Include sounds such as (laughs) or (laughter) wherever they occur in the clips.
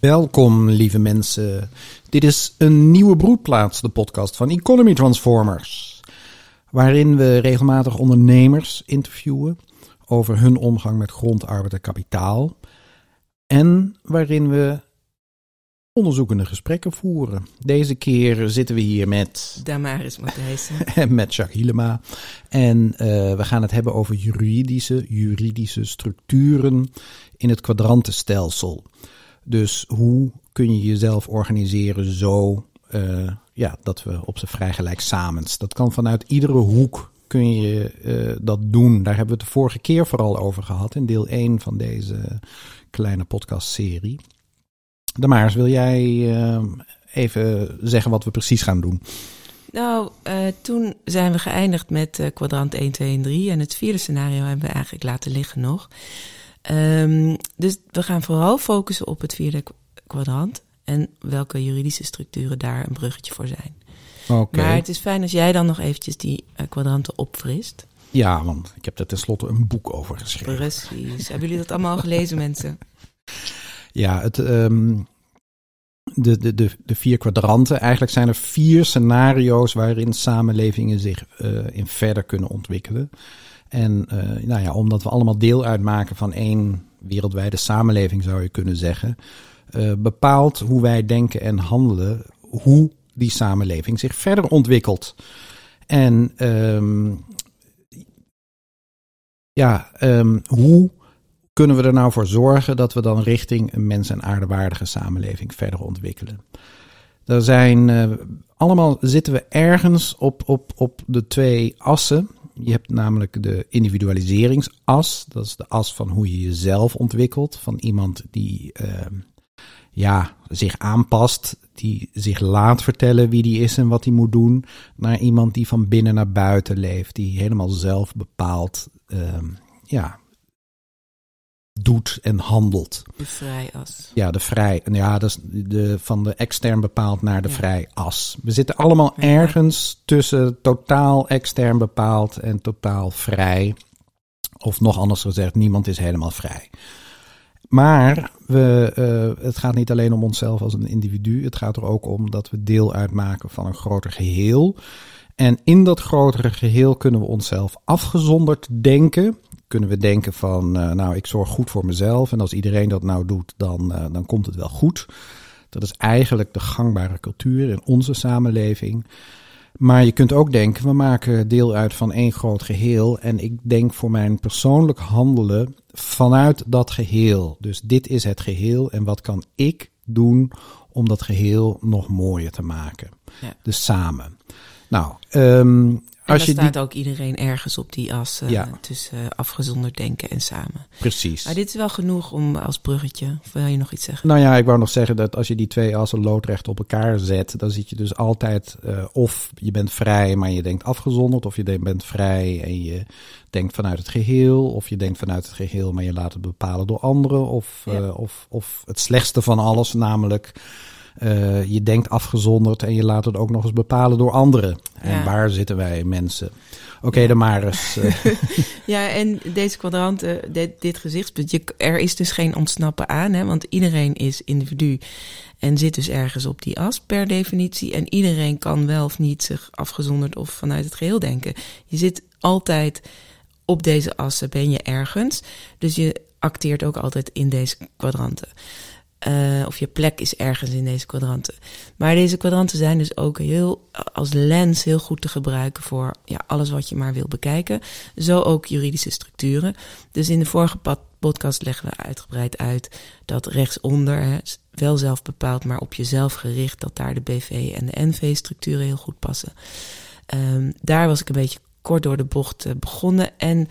Welkom, lieve mensen. Dit is een nieuwe broedplaats, de podcast van Economy Transformers. Waarin we regelmatig ondernemers interviewen over hun omgang met grond, arbeid en kapitaal. En waarin we onderzoekende gesprekken voeren. Deze keer zitten we hier met... Damaris Matthijssen. (laughs) en met Jacques Hielema. En uh, we gaan het hebben over juridische, juridische structuren in het kwadrantenstelsel. Dus hoe kun je jezelf organiseren zo uh, ja, dat we op z'n vrij gelijk samens. Dat kan vanuit iedere hoek kun je uh, dat doen. Daar hebben we het de vorige keer vooral over gehad in deel 1 van deze kleine podcastserie. Damaris, wil jij uh, even zeggen wat we precies gaan doen? Nou, toen zijn we geëindigd met kwadrant 1, 2 en 3. En het vierde scenario hebben we eigenlijk laten liggen nog. Um, dus we gaan vooral focussen op het vierde kwadrant. En welke juridische structuren daar een bruggetje voor zijn. Okay. Maar het is fijn als jij dan nog eventjes die uh, kwadranten opfrist. Ja, want ik heb er tenslotte een boek over geschreven. Precies. Hebben jullie dat allemaal gelezen, mensen? (laughs) Ja, het, um, de, de, de, de vier kwadranten. Eigenlijk zijn er vier scenario's waarin samenlevingen zich uh, in verder kunnen ontwikkelen. En uh, nou ja, omdat we allemaal deel uitmaken van één wereldwijde samenleving, zou je kunnen zeggen, uh, bepaalt hoe wij denken en handelen, hoe die samenleving zich verder ontwikkelt. En um, ja, um, hoe kunnen we er nou voor zorgen dat we dan richting een mens- en aardewaardige samenleving verder ontwikkelen? Er zijn uh, allemaal zitten we ergens op, op, op de twee assen. Je hebt namelijk de individualiseringsas. Dat is de as van hoe je jezelf ontwikkelt. Van iemand die uh, ja, zich aanpast, die zich laat vertellen wie die is en wat hij moet doen. Naar iemand die van binnen naar buiten leeft, die helemaal zelf bepaalt. Uh, ja, doet en handelt. De vrijas. Ja, de vrij. Ja, dat is de, van de extern bepaald naar de ja. vrijas. We zitten allemaal ja. ergens tussen totaal extern bepaald en totaal vrij. Of nog anders gezegd, niemand is helemaal vrij. Maar we, uh, het gaat niet alleen om onszelf als een individu. Het gaat er ook om dat we deel uitmaken van een groter geheel. En in dat grotere geheel kunnen we onszelf afgezonderd denken kunnen we denken van, uh, nou, ik zorg goed voor mezelf en als iedereen dat nou doet, dan, uh, dan komt het wel goed. Dat is eigenlijk de gangbare cultuur in onze samenleving. Maar je kunt ook denken, we maken deel uit van één groot geheel. En ik denk voor mijn persoonlijk handelen vanuit dat geheel. Dus dit is het geheel en wat kan ik doen om dat geheel nog mooier te maken. Ja. Dus samen. Nou, um, en als je staat die... ook iedereen ergens op die as uh, Ja. tussen uh, afgezonderd denken en samen. Precies. Maar dit is wel genoeg om als bruggetje. Of wil je nog iets zeggen? Nou ja, ik wou nog zeggen dat als je die twee assen loodrecht op elkaar zet, dan zit je dus altijd uh, of je bent vrij, maar je denkt afgezonderd, of je bent vrij en je denkt vanuit het geheel, of je denkt vanuit het geheel, maar je laat het bepalen door anderen, of, Ja. of, of het slechtste van alles, namelijk uh, je denkt afgezonderd en je laat het ook nog eens bepalen door anderen. En Ja. waar zitten wij mensen? Oké, dan maar eens. uh, Ja, en deze kwadranten, dit, dit gezichtspunt, je, er is dus geen ontsnappen aan, hè, want iedereen is individu en zit dus ergens op die as per definitie. En iedereen kan wel of niet zich afgezonderd of vanuit het geheel denken. Je zit altijd op deze assen, ben je ergens. Dus je acteert ook altijd in deze kwadranten. Uh, of je plek is ergens in deze kwadranten. Maar deze kwadranten zijn dus ook heel als lens heel goed te gebruiken voor ja, alles wat je maar wil bekijken. Zo ook juridische structuren. Dus in de vorige podcast leggen we uitgebreid uit dat rechtsonder hè, wel zelf bepaald, maar op jezelf gericht, dat daar de BV en de NV-structuren heel goed passen. Um, daar was ik een beetje kort door de bocht uh, begonnen en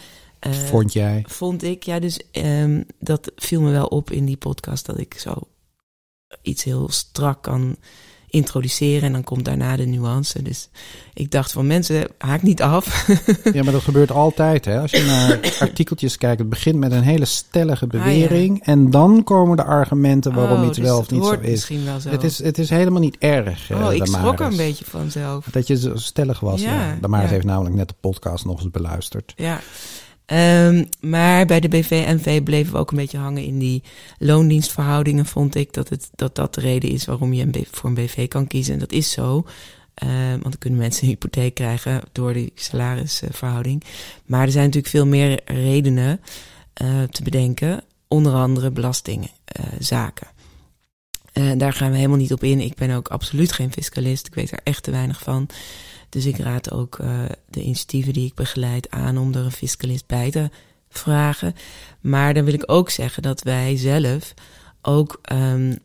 vond jij? vond ik. Ja, dus um, dat viel me wel op in die podcast dat ik zo iets heel strak kan introduceren en dan komt daarna de nuance. Dus ik dacht van mensen, haak niet af. (laughs) ja, maar dat gebeurt altijd. Hè? Als je naar (coughs) artikeltjes kijkt, het begint met een hele stellige bewering ah, ja. en dan komen de argumenten waarom oh, iets dus wel of niet zo is. Misschien wel zo. Het is. Het is helemaal niet erg. Oh, uh, ik schrok er een beetje vanzelf. Dat je zo stellig was. Ja, ja. Damaris ja. heeft namelijk net de podcast nog eens beluisterd. Ja. Ehm, maar bij de BV-NV bleven we ook een beetje hangen in die loondienstverhoudingen. Vond ik dat het, dat, dat de reden is waarom je een voor een BV kan kiezen. En dat is zo. Ehm, want dan kunnen mensen een hypotheek krijgen door die salarisverhouding. Maar er zijn natuurlijk veel meer redenen eh, te bedenken. Onder andere belastingzaken. Eh, daar gaan we helemaal niet op in. Ik ben ook absoluut geen fiscalist. Ik weet er echt te weinig van. Dus ik raad ook uh, de initiatieven die ik begeleid aan om er een fiscalist bij te vragen. Maar dan wil ik ook zeggen dat wij zelf ook um,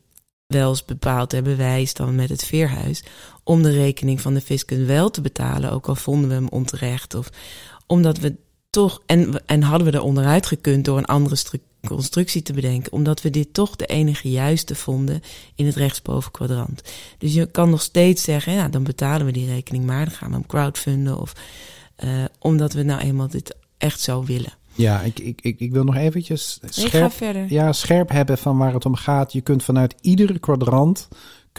wel eens bepaald hebben, wij staan met het veerhuis, om de rekening van de fiscus wel te betalen, ook al vonden we hem onterecht. Of omdat we toch, en, en hadden we er onderuit gekund door een andere constructie te bedenken, omdat we dit toch de enige juiste vonden in het rechtsboven kwadrant. Dus je kan nog steeds zeggen, ja, dan betalen we die rekening maar, dan gaan we hem crowdfunden, of uh, omdat we nou eenmaal dit echt zo willen. Ja, ik, ik, ik, ik wil nog eventjes scherp, ja, scherp hebben van waar het om gaat. Je kunt vanuit iedere kwadrant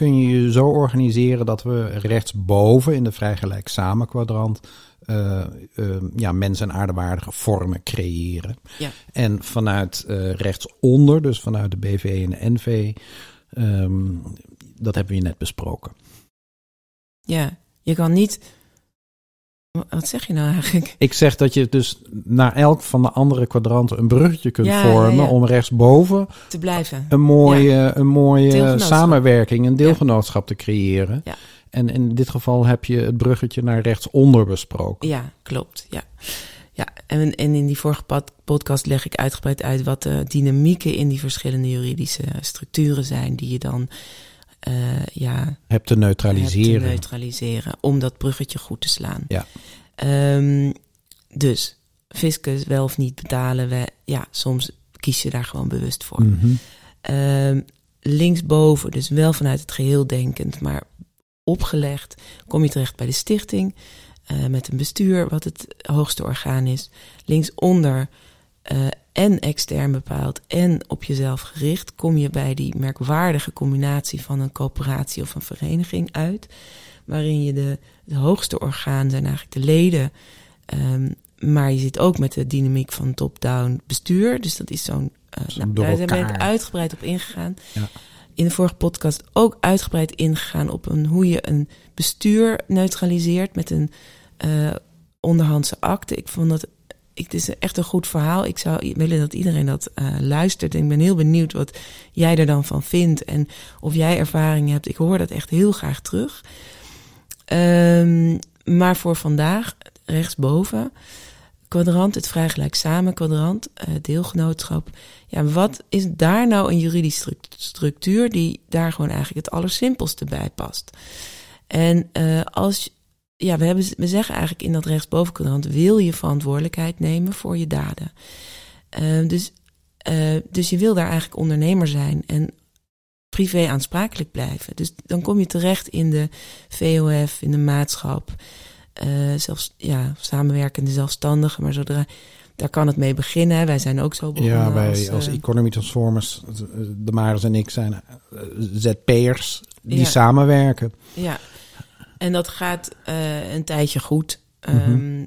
kun je je zo organiseren dat we rechtsboven in de vrijgelijk samen kwadrant uh, uh, ja, mens- en aardewaardige vormen creëren. Ja. En vanuit uh, rechtsonder, dus vanuit de BV en de NV, um, dat hebben we net besproken. Ja, je kan niet. Wat zeg je nou eigenlijk? Ik zeg dat je dus naar elk van de andere kwadranten een bruggetje kunt Ja, vormen ja, ja. om rechtsboven Te blijven. een mooie, een mooie samenwerking, een deelgenootschap te creëren. Ja. En in dit geval heb je het bruggetje naar rechtsonder besproken. Ja, klopt. Ja. Ja, en, en in die vorige pod- podcast leg ik uitgebreid uit wat de dynamieken in die verschillende juridische structuren zijn, die je dan uh, ja, Hebt te hebt te neutraliseren. neutraliseren om dat bruggetje goed te slaan. Ja. Ehm, dus fiscus wel of niet betalen, we, ja, soms kies je daar gewoon bewust voor. Mhm. Ehm, linksboven, dus wel vanuit het geheel denkend, maar opgelegd, kom je terecht bij de stichting eh, met een bestuur, wat het hoogste orgaan is. Linksonder eh, en extern bepaald en op jezelf gericht, kom je bij die merkwaardige combinatie van een coöperatie of een vereniging uit, waarin je de, hoogste orgaan zijn eigenlijk de leden. ehm, maar je zit ook met de dynamiek van top-down bestuur. Dus dat is zo'n. Zo'n nou, daar elkaar. uitgebreid op ingegaan. Ja. In de vorige podcast ook uitgebreid ingegaan op een, hoe je een bestuur neutraliseert met een eh, onderhandse akte. Ik vond dat. Het is echt een goed verhaal. Ik zou willen dat iedereen dat eh, luistert. Ik ben heel benieuwd wat jij er dan van vindt. En of jij ervaring hebt. Ik hoor dat echt heel graag terug. Ehm, maar voor vandaag, rechtsboven, kwadrant, het vrijgelijk samen kwadrant, eh, deelgenootschap. Ja, wat is daar nou een juridische stru- structuur die daar gewoon eigenlijk het allersimpelste bij past? En eh, als, ja, we, hebben, we zeggen eigenlijk in dat rechtsboven kwadrant, wil je verantwoordelijkheid nemen voor je daden. Eh, dus, eh, dus je wil daar eigenlijk ondernemer zijn en privé aansprakelijk blijven. Dus dan kom je terecht in de VOF, in de maatschap, eh, zelfs ja, samenwerkende zelfstandigen. Maar zodra daar kan het mee beginnen. Wij zijn ook zo begonnen. Ja, wij als, als eh, Economy Transformers, de Maris en ik zijn ZP'ers die Ja. samenwerken. Ja, en dat gaat eh, een tijdje goed. Mhm. Ehm,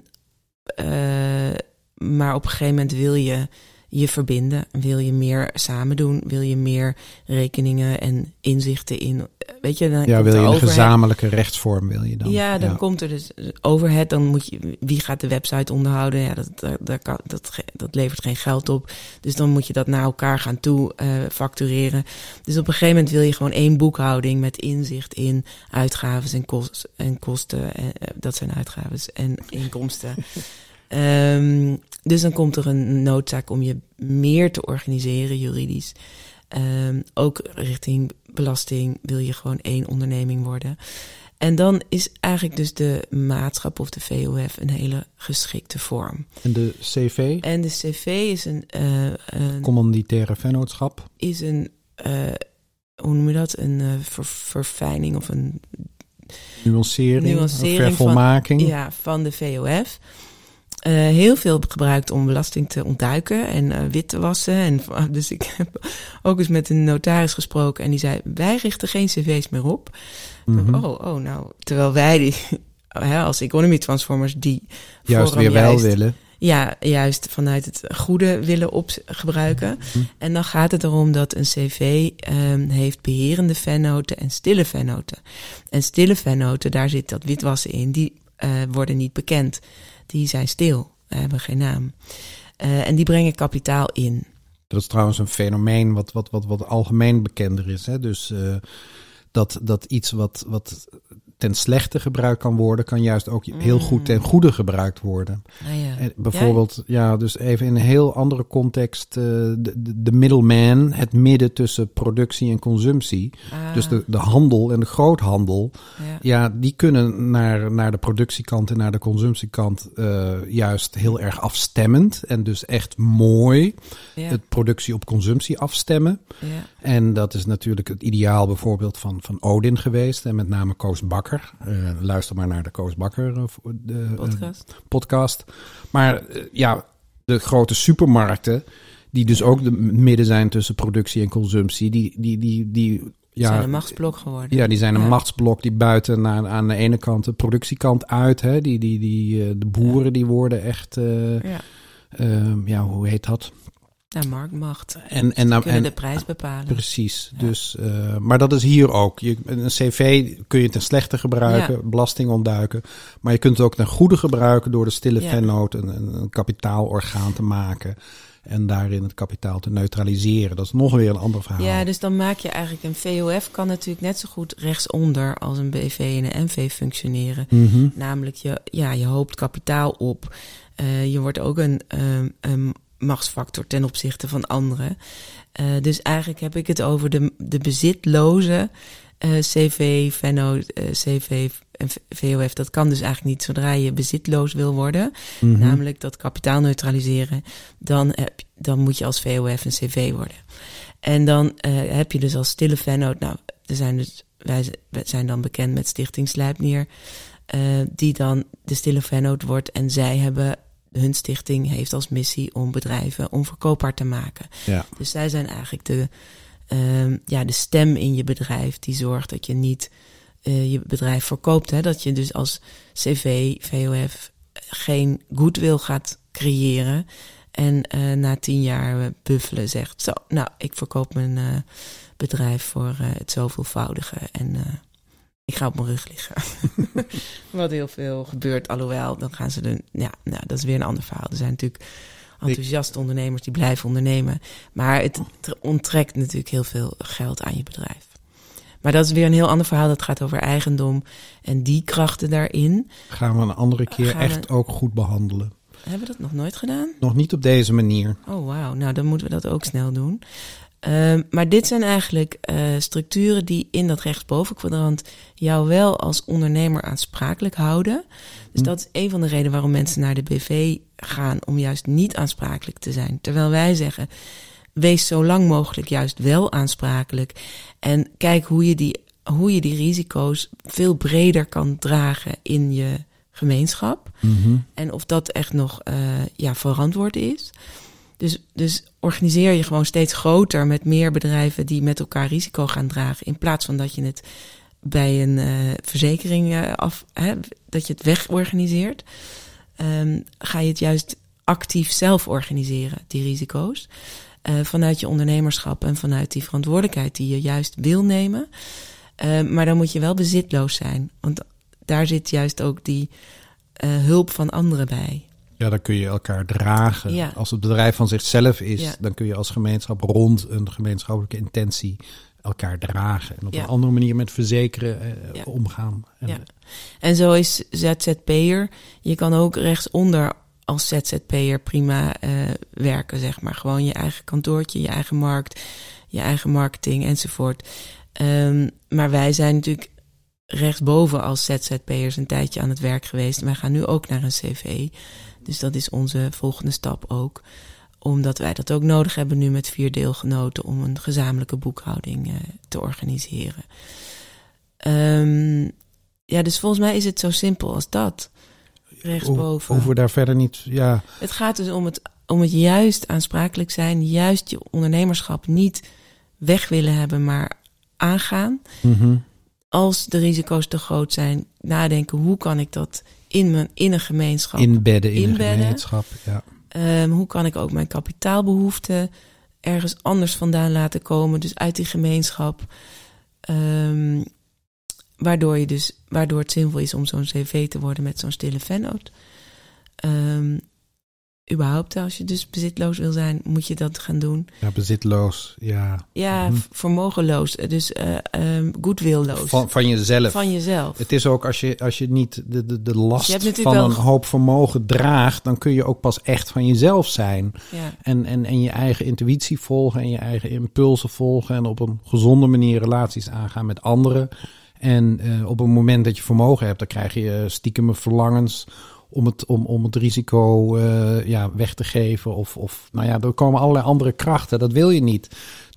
eh, maar op een gegeven moment wil je je verbinden. Wil je meer samen doen. Wil je meer rekeningen en inzichten in. Weet je, dan Ja, wil je een overhead- gezamenlijke rechtsvorm, wil je dan? Ja, dan komt er dus overhead. Dan moet je, wie gaat de website onderhouden? Ja, dat, dat, dat, kan, dat, dat levert geen geld op. Dus dan moet je dat naar elkaar gaan toe eh, factureren. Dus op een gegeven moment wil je gewoon één boekhouding met inzicht in uitgaves en, kost, en kosten. En, eh, dat zijn uitgaves en inkomsten. (laughs) Ehm, dus dan komt er een noodzaak om je meer te organiseren juridisch. Ehm, ook richting belasting wil je gewoon één onderneming worden. En dan is eigenlijk dus de maatschap of de VOF een hele geschikte vorm. En de CV, En de CV is een, eh, een commanditaire vennootschap. is een, eh, hoe noem je dat? Een eh, ver- verfijning of een Nuancering, Nuancering vervolmaking. ja, van de VOF. Eh, heel veel gebruikt om belasting te ontduiken en eh, wit te wassen. En, (laughs) dus ik heb ook eens met een notaris gesproken en die zei: Wij richten geen cv's meer op. Mhm. Oh, oh, nou, terwijl wij die, (laughs) hè, als economy transformers die Juist weer wel juist- willen. ja, juist vanuit het goede willen op gebruiken. En dan gaat het erom dat een cv um, heeft beherende vennoten en stille vennoten. En stille vennoten, daar zit dat witwassen in, die uh, worden niet bekend. Die zijn stil, hebben geen naam. Uh, en die brengen kapitaal in. Dat is trouwens een fenomeen wat, wat, wat, wat algemeen bekender is. Hè? Dus uh, dat, dat iets wat, wat ten slechte gebruikt kan worden, kan juist ook heel goed ten mm. goede gebruikt worden. Ah, ja. En bijvoorbeeld, ja. dus even in een heel andere context, uh, de, de middleman, het midden tussen productie en consumptie. Ah. Dus de, de handel en de groothandel, ja. ja, die kunnen naar, naar de productiekant en naar de consumptiekant uh, juist heel erg afstemmend en dus echt mooi het productie op consumptie afstemmen. Ja. En dat is natuurlijk het ideaal bijvoorbeeld van, van Odin geweest en met name Koos Bakker. Uh, luister maar naar de Koos Bakker uh, de, podcast. Uh, podcast. Maar ja, de grote supermarkten, die dus ook de midden zijn tussen productie en consumptie, die, die, die, die ja, zijn een machtsblok geworden. Ja, die zijn een ja. machtsblok die buiten naar, aan de ene kant de productiekant uit. Hè, die, die, die, de boeren die worden echt, ja. ja, hoe heet dat? Ja, marktmacht. En, en, Ze kunnen en, de prijs bepalen. Precies. Ja. Dus, uh, maar dat is hier ook. Je, een cv kun je ten slechte gebruiken, Ja. belasting ontduiken. Maar je kunt het ook ten goede gebruiken door de stille Ja. vennoot een, een, een kapitaalorgaan te maken. En daarin het kapitaal te neutraliseren. Dat is nog weer een ander verhaal. Ja, dus dan maak je eigenlijk een VOF kan natuurlijk net zo goed rechtsonder als een BV en een NV functioneren. Mhm. Namelijk, je, ja, je hoopt kapitaal op. Uh, je wordt ook een, um, een machtsfactor ten opzichte van anderen. Uh, dus eigenlijk heb ik het over de, de bezitloze uh, CV, venno, uh, CV en VOF. Dat kan dus eigenlijk niet zodra je bezitloos wil worden. Mhm. Mm -hmm. Namelijk dat kapitaal neutraliseren. Dan, heb, dan moet je als VOF een CV worden. En dan heb je dus als stille vennoot. Nou, er zijn dus, wij zijn dan bekend met Stichting Slijpnier. Uh, die dan de stille vennoot wordt. En zij hebben hun stichting heeft als missie om bedrijven onverkoopbaar te maken. Ja. Dus zij zijn eigenlijk de, uh, ja, de stem in je bedrijf die zorgt dat je niet uh, je bedrijf verkoopt. Hè? Dat je dus als CV, VOF geen goodwill gaat creëren. En uh, na tien jaar buffelen zegt, zo, nou, ik verkoop mijn uh, bedrijf voor het zoveelvoudige. En ik ga op mijn rug liggen. (laughs) Wat heel veel gebeurt. Alhoewel, dan gaan ze er. Ja, nou, dat is weer een ander verhaal. Er zijn natuurlijk enthousiaste ondernemers die blijven ondernemen. Maar het onttrekt natuurlijk heel veel geld aan je bedrijf. Maar dat is weer een heel ander verhaal. Dat gaat over eigendom en die krachten daarin. Gaan we een andere keer gaan echt we... ook goed behandelen. Hebben we dat nog nooit gedaan? Nog niet op deze manier. Oh, wauw. Nou, dan moeten we dat ook snel doen. Uh, maar dit zijn eigenlijk uh, structuren die in dat rechtsbovenkwadrant jou wel als ondernemer aansprakelijk houden. Dus dat is een van de redenen waarom mensen naar de BV gaan om juist niet aansprakelijk te zijn. Terwijl wij zeggen, wees zo lang mogelijk juist wel aansprakelijk. En kijk hoe je die, hoe je die risico's veel breder kan dragen in je gemeenschap. Mm -hmm. En of dat echt nog uh, ja, verantwoord is. Dus, dus organiseer je gewoon steeds groter met meer bedrijven die met elkaar risico gaan dragen. In plaats van dat je het bij een uh, verzekering uh, af, hè, dat je het wegorganiseert. Um, ga je het juist actief zelf organiseren, die risico's. Uh, vanuit je ondernemerschap en vanuit die verantwoordelijkheid die je juist wil nemen. maar dan moet je wel bezitloos zijn. Want daar zit juist ook die hulp van anderen bij. Ja, dan kun je elkaar dragen. Ja. Als het bedrijf van zichzelf is, ja. dan kun je als gemeenschap rond een gemeenschappelijke intentie elkaar dragen. En op ja. een andere manier met verzekeren ja. omgaan. En, ja. en zo is ZZP'er. Je kan ook rechtsonder als ZZP'er prima uh, werken, zeg maar. Gewoon je eigen kantoortje, je eigen markt, je eigen marketing enzovoort. Um, maar wij zijn natuurlijk rechtsboven als ZZP'ers een tijdje aan het werk geweest. Wij gaan nu ook naar een CV. Dus dat is onze volgende stap ook. Omdat wij dat ook nodig hebben nu met vier deelgenoten om een gezamenlijke boekhouding uh, te organiseren. Um, ja, dus volgens mij is het zo simpel als dat. Rechtsboven. Hoeven we daar verder niet, ja. Het gaat dus om het, om het juist aansprakelijk zijn, juist je ondernemerschap niet weg willen hebben, maar aangaan. Mm -hmm. Als de risico's te groot zijn, nadenken hoe kan ik dat in, mijn, in een gemeenschap Inbedden in Inbedden. een gemeenschap. Ja. Ehm, hoe kan ik ook mijn kapitaalbehoeften ergens anders vandaan laten komen, dus uit die gemeenschap. Ehm, waardoor, je dus, waardoor het zinvol is om zo'n cv te worden met zo'n stille vennoot. Ehm, überhaupt, als je dus bezitloos wil zijn, moet je dat gaan doen. ja, bezitloos. Ja. Ja, Mhm. vermogenloos, dus eh ehm goodwillloos. Van, van jezelf. Van jezelf. Het is ook als je, als je niet de, de, de last Je hebt van een hoop vermogen draagt, dan kun je ook pas echt van jezelf zijn. Ja. En, en, en je eigen intuïtie volgen en je eigen impulsen volgen. En op een gezonde manier relaties aangaan met anderen. En eh, op het moment dat je vermogen hebt, dan krijg je stiekeme verlangens om het, om, om het risico eh, ja, weg te geven. Of, of nou ja, er komen allerlei andere krachten. Dat wil je niet.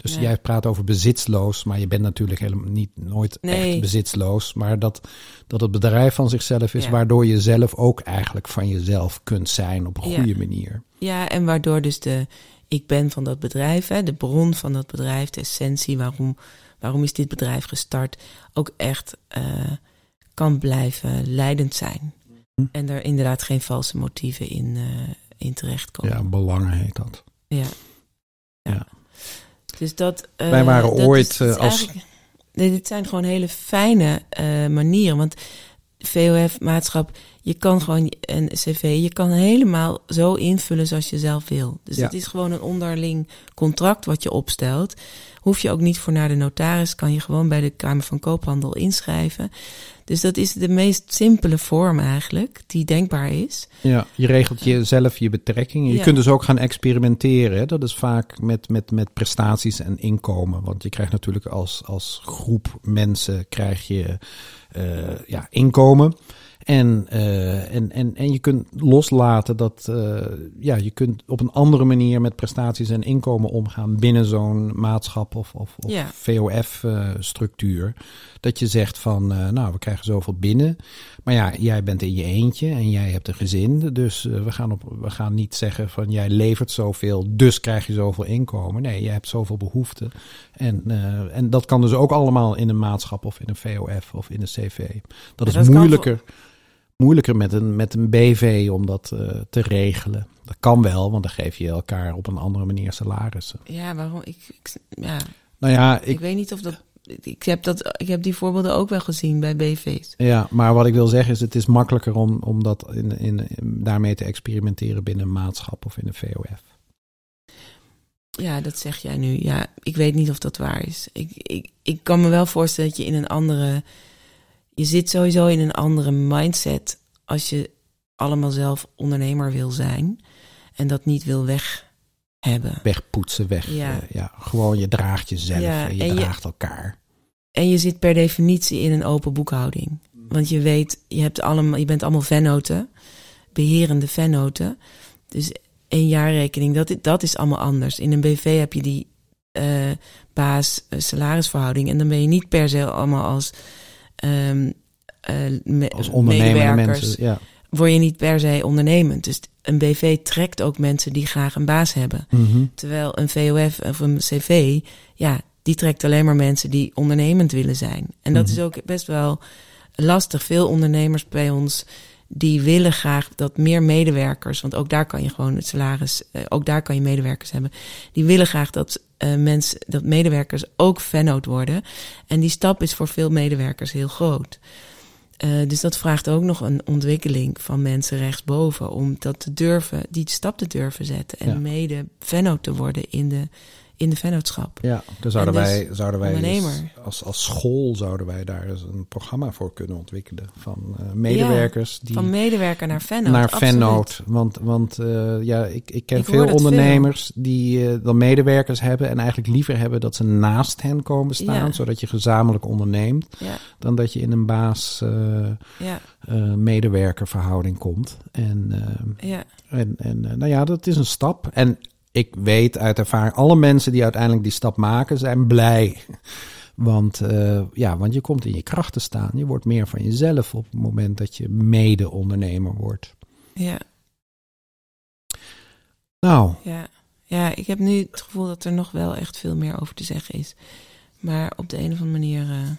Dus Nee. jij praat over bezitsloos, maar je bent natuurlijk helemaal niet nooit Nee. echt bezitsloos. Maar dat, dat het bedrijf van zichzelf is, Ja. waardoor je zelf ook eigenlijk van jezelf kunt zijn op een Ja. goede manier. Ja, en waardoor dus de ik ben van dat bedrijf, hè, de bron van dat bedrijf, de essentie, waarom, waarom is dit bedrijf gestart, ook echt eh, kan blijven leidend zijn. Hm. En er inderdaad geen valse motieven in, eh, in terechtkomen. Ja, belangen heet dat. Ja. ja. Ja. Dus dat. eh, Wij waren dat ooit, is- het is eh, als- Nee, dit zijn gewoon hele fijne manieren. Want VOF-maatschap, je kan gewoon een cv, je kan helemaal zo invullen zoals je zelf wil. Dus Ja. het is gewoon een onderling contract wat je opstelt. Hoef je ook niet voor naar de notaris, kan je gewoon bij de Kamer van Koophandel inschrijven. Dus dat is de meest simpele vorm eigenlijk, die denkbaar is. Ja, je regelt jezelf je betrekkingen. Je Ja. kunt dus ook gaan experimenteren. hè. Dat is vaak met, met, met prestaties en inkomen. Want je krijgt natuurlijk als, als groep mensen krijg je eh, ja, inkomen. En, eh, en, en, en je kunt loslaten dat eh, ja, je kunt op een andere manier met prestaties en inkomen omgaan binnen zo'n maatschap of, of, of Ja. VOF-structuur. dat je zegt van, eh, nou, we krijgen zoveel binnen. Maar ja, jij bent in je eentje en jij hebt een gezin. Dus eh, we, gaan op, we gaan niet zeggen van, jij levert zoveel, dus krijg je zoveel inkomen. Nee, jij hebt zoveel behoeften. En, eh, en dat kan dus ook allemaal in een maatschap of in een VOF of in een CV. Dat is dat kan moeilijker, met een, met een BV om dat eh, te regelen. Dat kan wel, want dan geef je elkaar op een andere manier salarissen. Ja, waarom? Ik, ik, ja, Nou ja, ik, ik, weet niet of dat. Ik heb, dat, ik heb die voorbeelden ook wel gezien bij BV's. ja, maar wat ik wil zeggen is, het is makkelijker om, om dat in, in, in- daarmee te experimenteren binnen een maatschap of in een VOF. Ja, dat zeg jij nu. Ja, ik weet niet of dat waar is. Ik, ik, ik kan me wel voorstellen dat je in een andere. Je zit sowieso in een andere mindset als je allemaal zelf ondernemer wil zijn en dat niet wil weg hebben. Wegpoetsen, weg. Ja. eh, ja, gewoon je draagt jezelf Ja, en je en je- draagt elkaar. En je zit per definitie in een open boekhouding. Want je weet, je, hebt allemaal, je bent allemaal vennoten, beherende vennoten. Dus een jaarrekening, dat, dat is allemaal anders. In een BV heb je die eh baas-salarisverhouding. En dan ben je niet per se allemaal als, eh, me- Als medewerkers. mensen. Ja. Word je niet per se ondernemend. Dus een BV trekt ook mensen die graag een baas hebben. Mhm. Terwijl een VOF of een CV, ja, die trekt alleen maar mensen die ondernemend willen zijn. En dat Mhm. is ook best wel lastig. Veel ondernemers bij ons, die willen graag dat meer medewerkers, want ook daar kan je gewoon het salaris, eh, ook daar kan je medewerkers hebben. Die willen graag dat eh, mensen, dat medewerkers ook vennoot worden. En die stap is voor veel medewerkers heel groot. Eh, dus dat vraagt ook nog een ontwikkeling van mensen rechtsboven om dat te durven, die stap te durven zetten en Ja. mede vennoot te worden in de, in de vennootschap. Ja, daar zouden En dus wij, zouden wij als, als school zouden wij daar eens een programma voor kunnen ontwikkelen. Van eh, medewerkers die Van medewerker naar vennoot. naar vennoot. Want, want eh, ja, ik, ik ken Ik veel ondernemers die eh, dan medewerkers hebben en eigenlijk liever hebben dat ze naast hen komen staan, Ja. zodat je gezamenlijk onderneemt, Ja, dan dat je in een baas ja, medewerkerverhouding komt. En, ja. en, en nou ja, dat is een stap. En ik weet uit ervaring, alle mensen die uiteindelijk die stap maken, zijn blij. Want, eh, ja, want je komt in je kracht te staan. Je wordt meer van jezelf op het moment dat je mede-ondernemer wordt. ja. Nou, Ja. ja, ik heb nu het gevoel dat er nog wel echt veel meer over te zeggen is. Maar op de een of andere manier eh,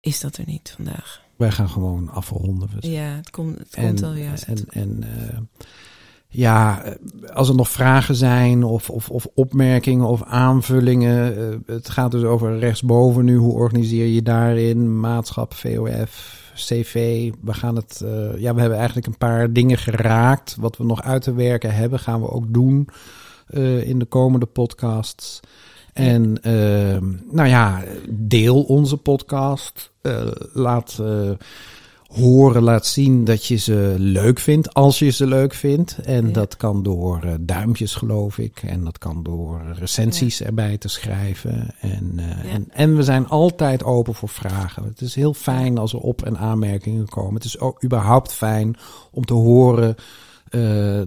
is dat er niet vandaag. wij gaan gewoon afronden. Ja, het komt, het komt wel juist. En, en uh, ja, als er nog vragen zijn of, of, of opmerkingen of aanvullingen. Uh, het gaat dus over rechtsboven nu. Hoe organiseer je daarin? Maatschap, VOF, CV. We gaan het. Uh, ja, we hebben eigenlijk een paar dingen geraakt. Wat we nog uit te werken hebben, gaan we ook doen in de komende podcasts. En nou ja, deel onze podcast. Laat horen, laat zien dat je ze leuk vindt, als je ze leuk vindt. En ja. dat kan door duimpjes, geloof ik. En dat kan door recensies ja. erbij te schrijven. En, ja. en, en, we zijn altijd open voor vragen. Het is heel fijn als er op- en aanmerkingen komen. Het is ook überhaupt fijn om te horen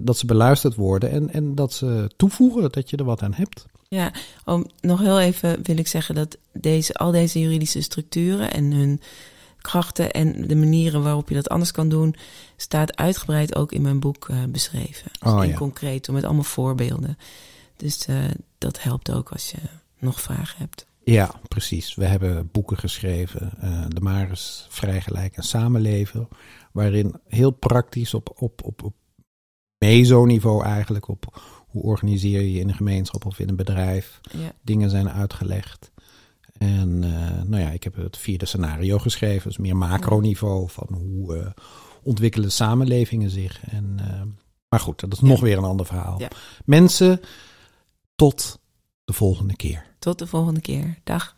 dat ze beluisterd worden. En, en dat ze toevoegen dat je er wat aan hebt. Ja, om, nog heel even wil ik zeggen dat deze, al deze juridische structuren en hun krachten en de manieren waarop je dat anders kan doen, staat uitgebreid ook in mijn boek uh, beschreven. Dus oh, in ja. concreet, met allemaal voorbeelden. Dus uh, dat helpt ook als je nog vragen hebt. Ja, precies. We hebben boeken geschreven, uh, De Maris, Vrijgelijk en Samenleven, waarin heel praktisch op, op, op, op meso-niveau eigenlijk, op hoe organiseer je je in een gemeenschap of in een bedrijf? Ja. Dingen zijn uitgelegd. En uh, nou ja, ik heb het vierde scenario geschreven, dus meer macroniveau van hoe uh, ontwikkelen samenlevingen zich. En, uh, maar goed, dat is ja. nog weer een ander verhaal. Ja. Mensen, tot de volgende keer. Tot de volgende keer. Dag.